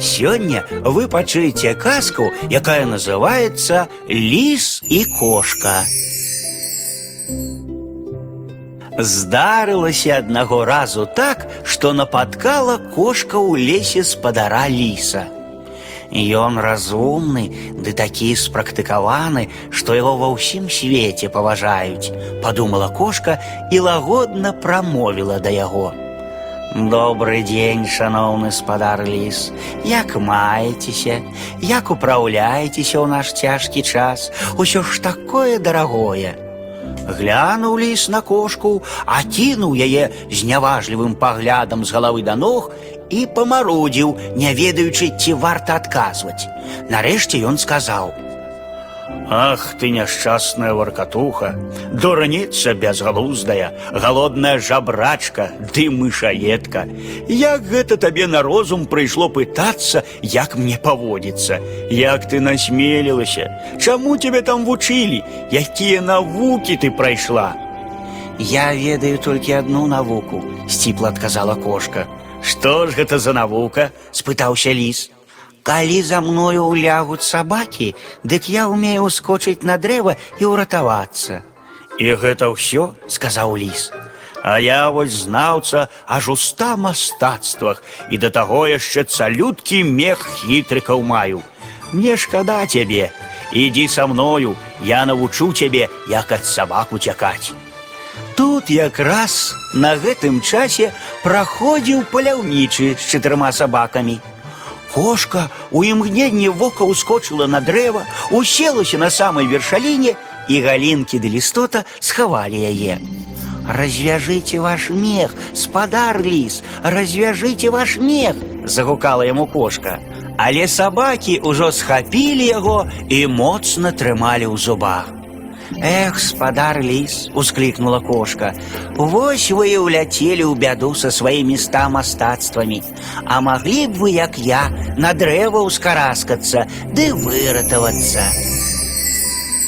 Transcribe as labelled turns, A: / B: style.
A: Сёння вы пачуеце казку, якая называется Лис и кошка. Здарылася аднаго разу так, што напаткала кошка ў лесе спадара ліса. Ён разумны, ды такі спрактыкаваны, што яго ва ўсім свеце паважаюць, падумала кошка і лагодна прамовіла да яго. Добры дзень, шаноўны спадар ліс. Як маецеся, як упраўляецеся ў наш цяжкі час, усё ж такое дарагое. Глянуў ліс на кошку, акінуў яе з няважлівым паглядам з галавы да ног і памарудзіў, не ведаючы, ці варта адказваць. Нарэшце ён сказаў: Ах ты няшчасная варкатуха, дурніца бязгалуздая, галодная жабрачка, ды мышаедка. Як гэта табе на розум прыйшло пытацца, як мне паводзіцца, як ты насмелілася, Чаму тебе там вучылі, якія навукі ты прайшла? Я ведаю толькі одну навуку, сціпла адказала кошка. Што ж гэта за навука? спытаўся ліс. Калі за мною улягуць сабакі, дык я ўмею ускочыць на дрэва і ўратавацца. І гэта ўсё, сказаў ліс. А я вось знаўца аж у ста мастацтвах і да таго яшчэ цалюткі мех хітрыкаў маю. Мне шкада цябе. Ідзі са мною, я навучу цябе, як ад сабак уцякаць. Тут якраз на гэтым часе праходзіў паляўнічы з чатырма сабакамі. Кошка у імгненне вока ўскочыла на дрэва, уселася на самай вершаліне, і галінкі ды лістота схавалі яе. Развяжыце ваш мех, спадар ліс, развяжыце ваш мех, загукала яму кошка. Але сабакі ўжо схапілі яго і моцна трымалі ў зубах. Эх, спадар ліс, усклікнула кошка. Вось вы і ўляцелі ў бяду са сваімі ста мастацтвамі. А маглі б вы, як я, на дрэва ўскараскацца ды выратавацца.